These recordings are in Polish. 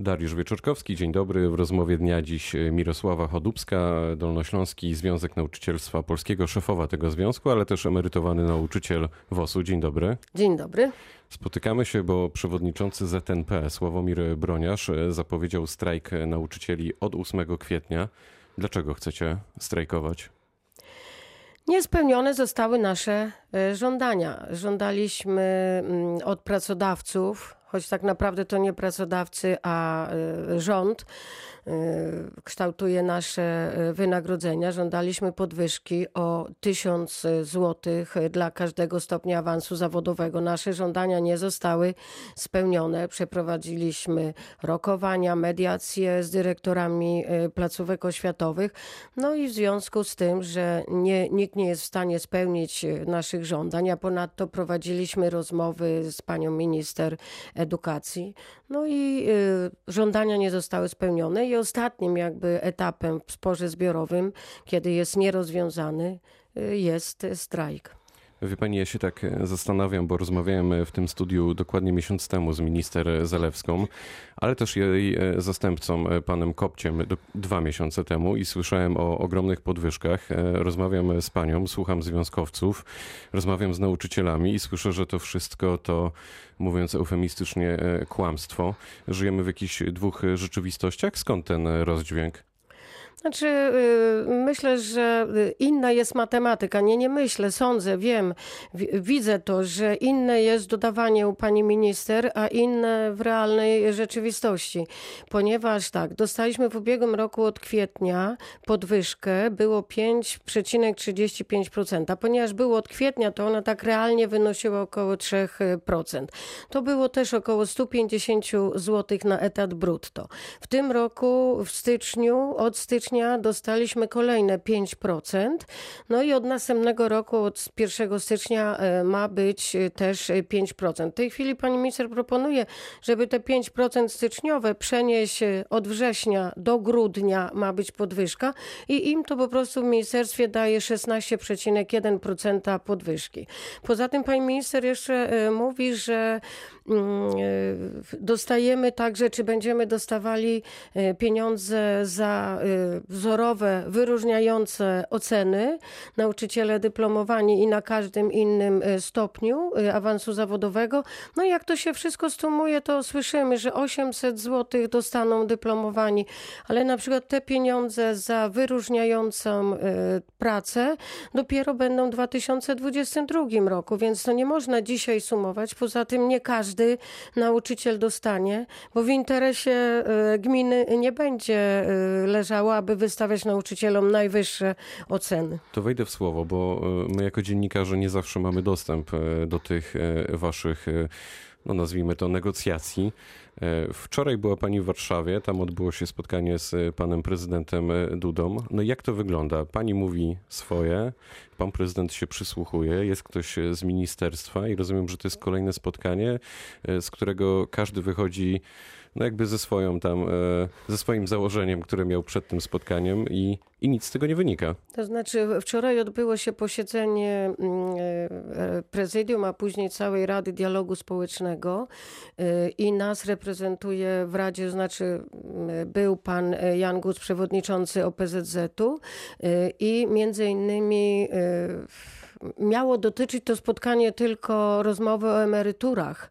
Dariusz Wieczorkowski, dzień dobry. W rozmowie dnia dziś Mirosława Chodubska, Dolnośląski Związek Nauczycielstwa Polskiego, szefowa tego związku, ale też emerytowany nauczyciel WOS-u. Dzień dobry. Dzień dobry. Spotykamy się, bo przewodniczący ZNP Sławomir Broniarz zapowiedział strajk nauczycieli od 8 kwietnia. Dlaczego chcecie strajkować? Niespełnione zostały nasze e, żądania. Żądaliśmy mm, od pracodawców, choć tak naprawdę to nie pracodawcy, a e, rząd kształtuje nasze wynagrodzenia. Żądaliśmy podwyżki o 1000 zł dla każdego stopnia awansu zawodowego. Nasze żądania nie zostały spełnione. Przeprowadziliśmy rokowania, mediacje z dyrektorami placówek oświatowych. No i w związku z tym, że nie, nikt nie jest w stanie spełnić naszych żądań, a ponadto prowadziliśmy rozmowy z panią minister edukacji. No i y, żądania nie zostały spełnione i ostatnim jakby etapem w sporze zbiorowym, kiedy jest nierozwiązany, y, jest strajk. Wie pani, ja się tak zastanawiam, bo rozmawiałem w tym studiu dokładnie miesiąc temu z minister Zalewską, ale też jej zastępcą, panem Kopciem, dwa miesiące temu i słyszałem o ogromnych podwyżkach. Rozmawiam z panią, słucham związkowców, rozmawiam z nauczycielami i słyszę, że to wszystko to, mówiąc eufemistycznie, kłamstwo. Żyjemy w jakichś dwóch rzeczywistościach. Skąd ten rozdźwięk? Znaczy, y, myślę, że inna jest matematyka. Nie, nie myślę, sądzę, wiem, widzę to, że inne jest dodawanie u pani minister, a inne w realnej rzeczywistości. Ponieważ tak, dostaliśmy w ubiegłym roku od kwietnia podwyżkę, było 5,35%. Ponieważ było od kwietnia, to ona tak realnie wynosiła około 3%. To było też około 150 zł na etat brutto. W tym roku, w styczniu, od stycznia stycznia dostaliśmy kolejne 5%. No i od następnego roku, od 1 stycznia e, ma być e, też 5%. E, w tej chwili pani minister proponuje, żeby te 5% styczniowe przenieść od września do grudnia ma być podwyżka i im to po prostu w ministerstwie daje 16,1% podwyżki. Poza tym pani minister jeszcze mówi, że mm, dostajemy także, czy będziemy dostawali pieniądze za wzorowe, wyróżniające oceny, nauczyciele dyplomowani i na każdym innym e, stopniu e, awansu zawodowego. No i jak to się wszystko stumuje, to słyszymy, że 800 zł dostaną dyplomowani, ale na przykład te pieniądze za wyróżniającą e, pracę dopiero będą w 2022 roku, więc to nie można dzisiaj sumować. Poza tym nie każdy nauczyciel dostanie, bo w interesie gminy nie będzie leżało, aby aby wystawiać nauczycielom najwyższe oceny. To wejdę w słowo, bo e, my jako dziennikarze nie zawsze mamy dostęp e, do tych e, waszych no nazwijmy to, negocjacji. Wczoraj była pani w Warszawie, tam odbyło się spotkanie z panem prezydentem Dudą. No jak to wygląda? Pani mówi swoje, pan prezydent się przysłuchuje, jest ktoś z ministerstwa i rozumiem, że to jest kolejne spotkanie, z którego każdy wychodzi no jakby ze swoją tam, e, ze swoim założeniem, które miał przed tym spotkaniem i, i nic z tego nie wynika. To znaczy wczoraj odbyło się posiedzenie mm, e, prezydium, a później całej Rady Dialogu Społecznego e, i nas reprezentuje w Radzie, znaczy mm, był pan Jan Gus, przewodniczący OPZZ-u i między innymi miało dotyczyć to spotkanie tylko rozmowy o emeryturach.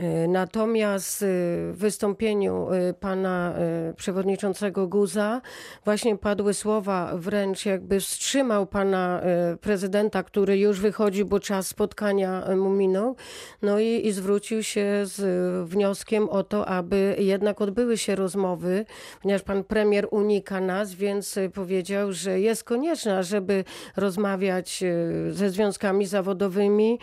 E, natomiast e, w wystąpieniu e, pana przewodniczącego Guza właśnie padły słowa, wręcz jakby wstrzymał pana prezydenta, który już wychodzi, bo czas spotkania mu minął. No i, i zwrócił się z wnioskiem o to, aby jednak odbyły się rozmowy, ponieważ pan premier unika nas, więc powiedział, że jest konieczna, żeby rozmawiać ze związkami zawodowymi.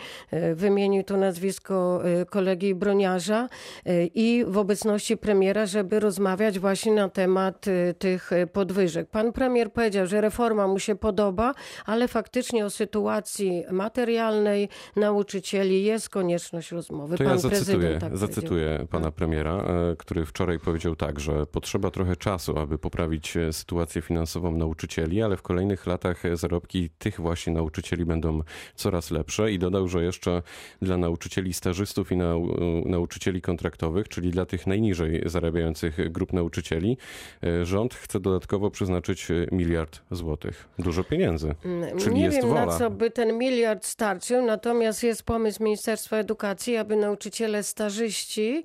Wymienił to nazwisko kolegi broniarza y, i w obecności premiera, żeby rozmawiać właśnie na temat y, tych y, podwyżek. Pan premier powiedział, że reforma mu się podoba, ale faktycznie o sytuacji materialnej nauczycieli jest konieczność rozmowy. To Pan ja zacytuję, tak zacytuję pana tak. premiera, e, który wczoraj powiedział tak, że potrzeba trochę czasu, aby poprawić e, sytuację finansową nauczycieli, ale w kolejnych latach zarobki tych właśnie nauczycieli będą coraz lepsze i dodał, że jeszcze dla nauczycieli stażystów i nau Nauczycieli Kontraktowych, czyli dla tych najniżej zarabiających grup nauczycieli, e, rząd chce dodatkowo przeznaczyć e, miliard złotych. Dużo pieniędzy. Mm, Czyli nie jest wiem, wola. na co by ten miliard starczył, natomiast jest pomysł Ministerstwa Edukacji, aby nauczyciele stażyści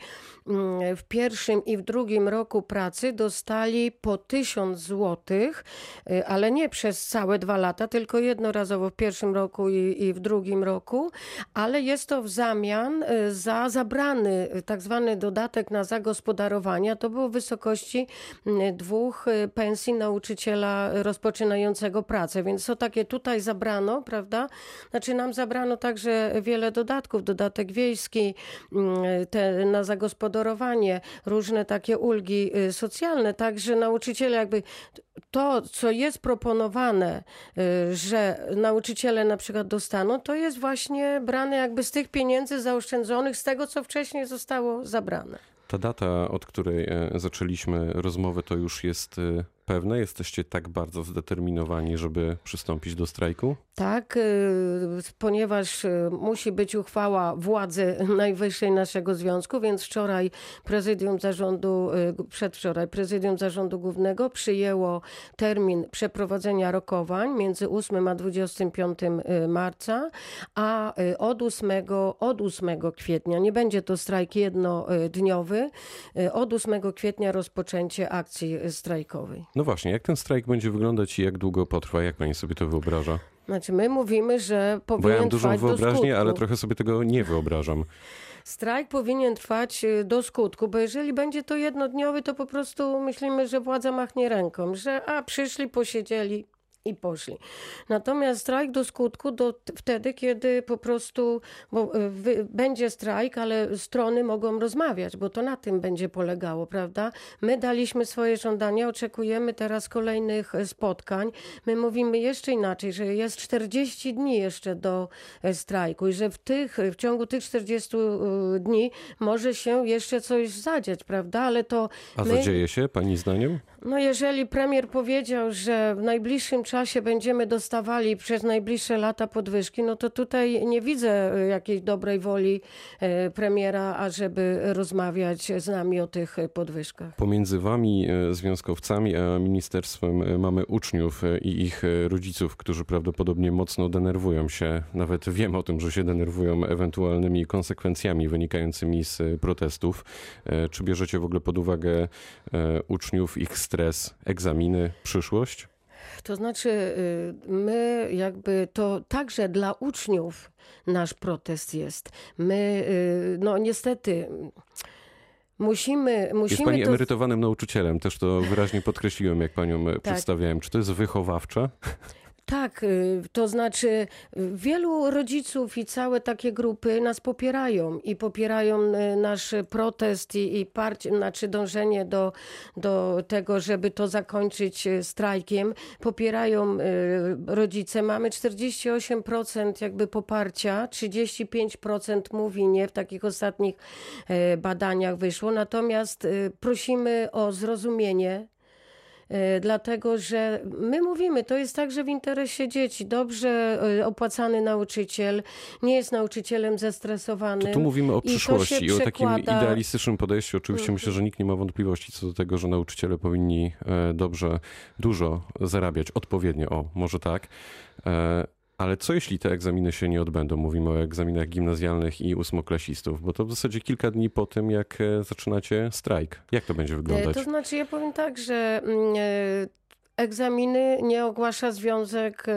mm, w pierwszym i w drugim roku pracy dostali po 1000 złotych, y, ale nie przez całe dwa lata, tylko jednorazowo w pierwszym roku i, i w drugim roku, ale jest to w zamian za zabrany tak zwany dodatek na zagospodarowania. To było w wysokości mm, dwóch y, pensji nauczyciela rozpoczynającego pracę, więc to takie tutaj zabrano, prawda? Znaczy nam zabrano także wiele dodatków, dodatek wiejski, mm, te na zagospodarowanie, różne takie ulgi y, socjalne, także nauczyciele jakby to, co jest proponowane, y, że nauczyciele na przykład dostaną, to jest właśnie brane jakby z tych pieniędzy zaoszczędzonych, z tego, co wcześniej zostało zabrane. Ta data, od której e, zaczęliśmy rozmowę, to już jest e, pewne? Jesteście tak bardzo zdeterminowani, żeby przystąpić do strajku? Tak, y, ponieważ y, musi być uchwała władzy najwyższej naszego związku, więc wczoraj prezydium zarządu, y, przedwczoraj prezydium zarządu głównego przyjęło termin przeprowadzenia rokowań między 8 a 25 marca, a od 8, od 8 kwietnia, nie będzie to strajk jednodniowy, od 8 kwietnia rozpoczęcie akcji strajkowej. No właśnie, jak ten strajk będzie wyglądać i jak długo potrwa? Jak pani sobie to wyobraża? Znaczy my mówimy, że Bo powinien ja mam dużą wyobraźnię, ale trochę sobie tego nie wyobrażam. Strajk powinien trwać y, do skutku, bo jeżeli będzie to jednodniowy, to po prostu myślimy, że władza machnie ręką, że a przyszli, posiedzieli i poszli. Natomiast strajk do skutku do, wtedy, kiedy po prostu bo, wy, będzie strajk, ale strony mogą rozmawiać, bo to na tym będzie polegało, prawda? My daliśmy swoje żądania, oczekujemy teraz kolejnych e, spotkań. My mówimy jeszcze inaczej, że jest 40 dni jeszcze do e, strajku i że w, tych, w ciągu tych 40 y, dni może się jeszcze coś zadziać, prawda? Ale to A my... zadzieje się, pani zdaniem? No jeżeli premier powiedział, że w najbliższym czasie będziemy dostawali przez najbliższe lata podwyżki, no to tutaj nie widzę y, jakiejś dobrej woli e, premiera, ażeby rozmawiać z nami o tych e, podwyżkach. Pomiędzy wami, e, związkowcami, a ministerstwem e, mamy uczniów e, i ich e, rodziców, którzy prawdopodobnie mocno denerwują się. Nawet wiem o tym, że się denerwują ewentualnymi konsekwencjami wynikającymi z e, protestów. E, Czy bierzecie w ogóle pod uwagę e, uczniów, ich stres, egzaminy, przyszłość? To znaczy, y, my jakby to także dla uczniów nasz protest jest. My, y, no niestety, musimy, musimy Jest pani to... emerytowanym nauczycielem, też to wyraźnie podkreśliłem, jak panią Tak. e, przedstawiałem. Czy to jest wychowawcze? Tak, y, to znaczy y, wielu rodziców i całe takie grupy nas popierają i popierają y, nasz protest i, i parcie, znaczy dążenie do, do tego, żeby to zakończyć strajkiem. Popierają rodzice. Mamy 48% jakby poparcia, 35% mówi nie, w takich ostatnich badaniach wyszło. Natomiast prosimy o zrozumienie Dlatego, że my mówimy, to jest także w interesie dzieci. Dobrze e, opłacany nauczyciel nie jest nauczycielem zestresowanym. To tu mówimy o przyszłości i o takim przekłada- Mhm. idealistycznym podejściu. Oczywiście myślę, że nikt nie ma wątpliwości co do tego, że nauczyciele powinni e, dobrze, dużo zarabiać, odpowiednio, o, może tak. Ale co jeśli te egzaminy się nie odbędą? Mówimy o egzaminach gimnazjalnych i ósmoklasistów, bo to w zasadzie kilka dni po tym, jak e, zaczynacie strajk. Jak to będzie E, wyglądać? To znaczy, ja powiem tak, że mm, e, egzaminy nie ogłasza związek e,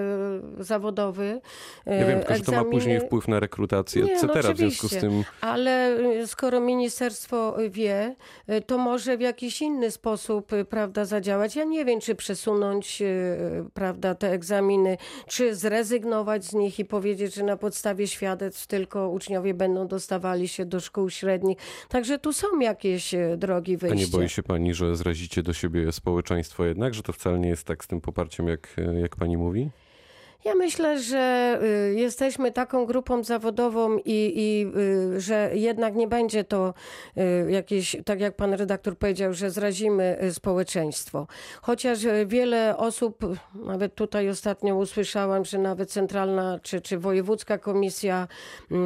zawodowy. E, Ja wiem tylko, że to ma egzaminy- później wpływ na rekrutację, Nie, no etc. w związku z tym Ale y, skoro ministerstwo wie, y, to może w jakiś inny sposób prawda, zadziałać. Ja nie wiem, czy przesunąć prawda, te egzaminy, czy zrezygnować z nich i powiedzieć, że na podstawie świadectw tylko uczniowie będą dostawali się do szkół średnich. Także tu są jakieś drogi A wyjścia. nie boi się pani, że zrazicie do siebie społeczeństwo jednak, że to wcale nie jest tak z tym poparciem, jak, jak pani mówi? Ja myślę, że y, jesteśmy taką grupą zawodową i, i y, że jednak nie będzie to y, jakieś, tak jak pan redaktor powiedział, że zrazimy społeczeństwo. Chociaż wiele osób, nawet tutaj ostatnio usłyszałam, że nawet centralna czy, czy wojewódzka komisja y,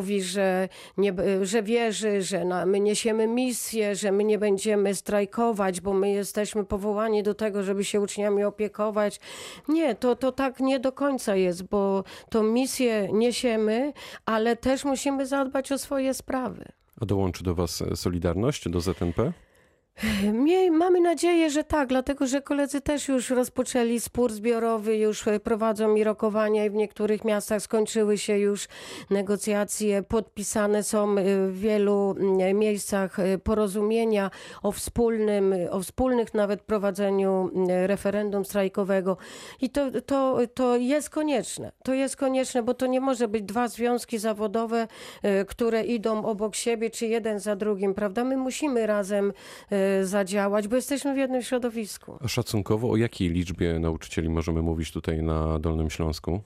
mówi, że, nie, że wierzy, że na, my niesiemy misję, że my nie będziemy strajkować, bo my jesteśmy powołani do tego, żeby się uczniami opiekować. Nie, to, to tak nie do końca jest, bo tą misję niesiemy, ale też musimy zadbać o swoje sprawy. A dołączy do Was Solidarność, do ZNP? Miej, mamy nadzieję, że tak, dlatego że koledzy też już rozpoczęli spór zbiorowy, już e, prowadzą i rokowania i w niektórych miastach skończyły się już negocjacje, podpisane są e, w wielu mm, miejscach e, porozumienia o wspólnym, o wspólnych nawet prowadzeniu mm, referendum strajkowego i to, to, to jest konieczne. To jest konieczne, bo to nie może być dwa związki zawodowe, które idą obok siebie, czy jeden za drugim, prawda? My musimy razem zadziałać, bo jesteśmy w jednym środowisku. A szacunkowo o jakiej liczbie nauczycieli możemy mówić tutaj na Dolnym Śląsku?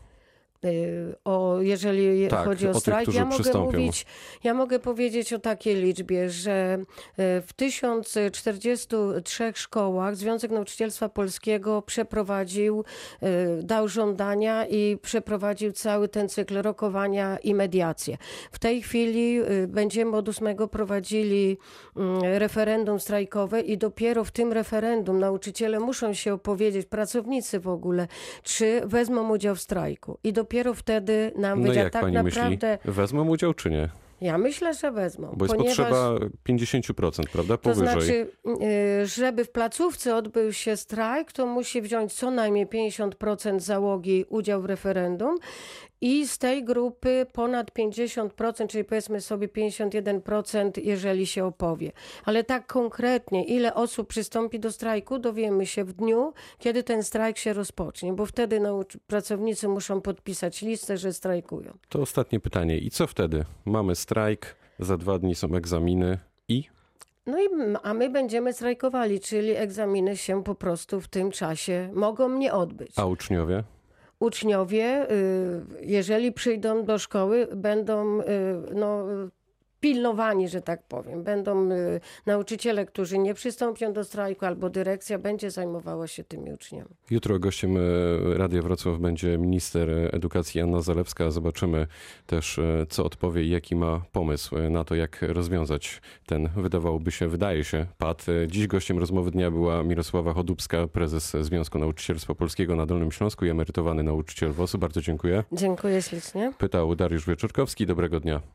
Y, O, jeżeli Tak, chodzi o o tych, strajk, którzy ja mogę przystąpią. mówić, ja mogę powiedzieć o takiej liczbie, że y, w 1043 szkołach Związek Nauczycielstwa Polskiego przeprowadził, y, dał żądania i przeprowadził cały ten cykl rokowania i mediacje. W tej chwili będziemy od 8 prowadzili mm, referendum strajkowe i dopiero w tym referendum nauczyciele muszą się opowiedzieć, pracownicy w ogóle, czy wezmą udział w strajku. I dopiero wtedy nam No wyjdzie. jak tak pani naprawdę, myśli? Wezmą udział czy nie? ja myślę, że wezmą. Bo jest ponieważ... potrzeba 50%, prawda? To Powyżej. znaczy, y, żeby w placówce odbył się strajk, to musi wziąć co najmniej 50% załogi udział w referendum i z tej grupy ponad 50%, czyli powiedzmy sobie 51%, jeżeli się opowie. Ale tak konkretnie, ile osób przystąpi do strajku, dowiemy się w dniu, kiedy ten strajk się rozpocznie, bo wtedy pracownicy muszą podpisać listę, że strajkują. To ostatnie pytanie. I co wtedy? Mamy strajk, za dwa dni są egzaminy i No i a my będziemy strajkowali, czyli egzaminy się po prostu w tym czasie mogą nie odbyć. a uczniowie? Uczniowie, y, jeżeli przyjdą do szkoły, będą y, no, pilnowani, że tak powiem. Będą y, nauczyciele, którzy nie przystąpią do strajku, albo dyrekcja będzie zajmowała się tymi uczniami. Jutro gościem e, Radia Wrocław będzie minister edukacji Anna Zalewska. Zobaczymy też, e, co odpowie i jaki ma pomysł na to, jak rozwiązać ten, wydawałoby się, wydaje się, pad. Dziś gościem rozmowy dnia była Mirosława Chodubska, prezes Związku Nauczycielstwa Polskiego na Dolnym Śląsku i emerytowany nauczyciel WOS-u. Bardzo dziękuję. Dziękuję ślicznie. Pytał Dariusz Wieczorkowski. Dobrego dnia.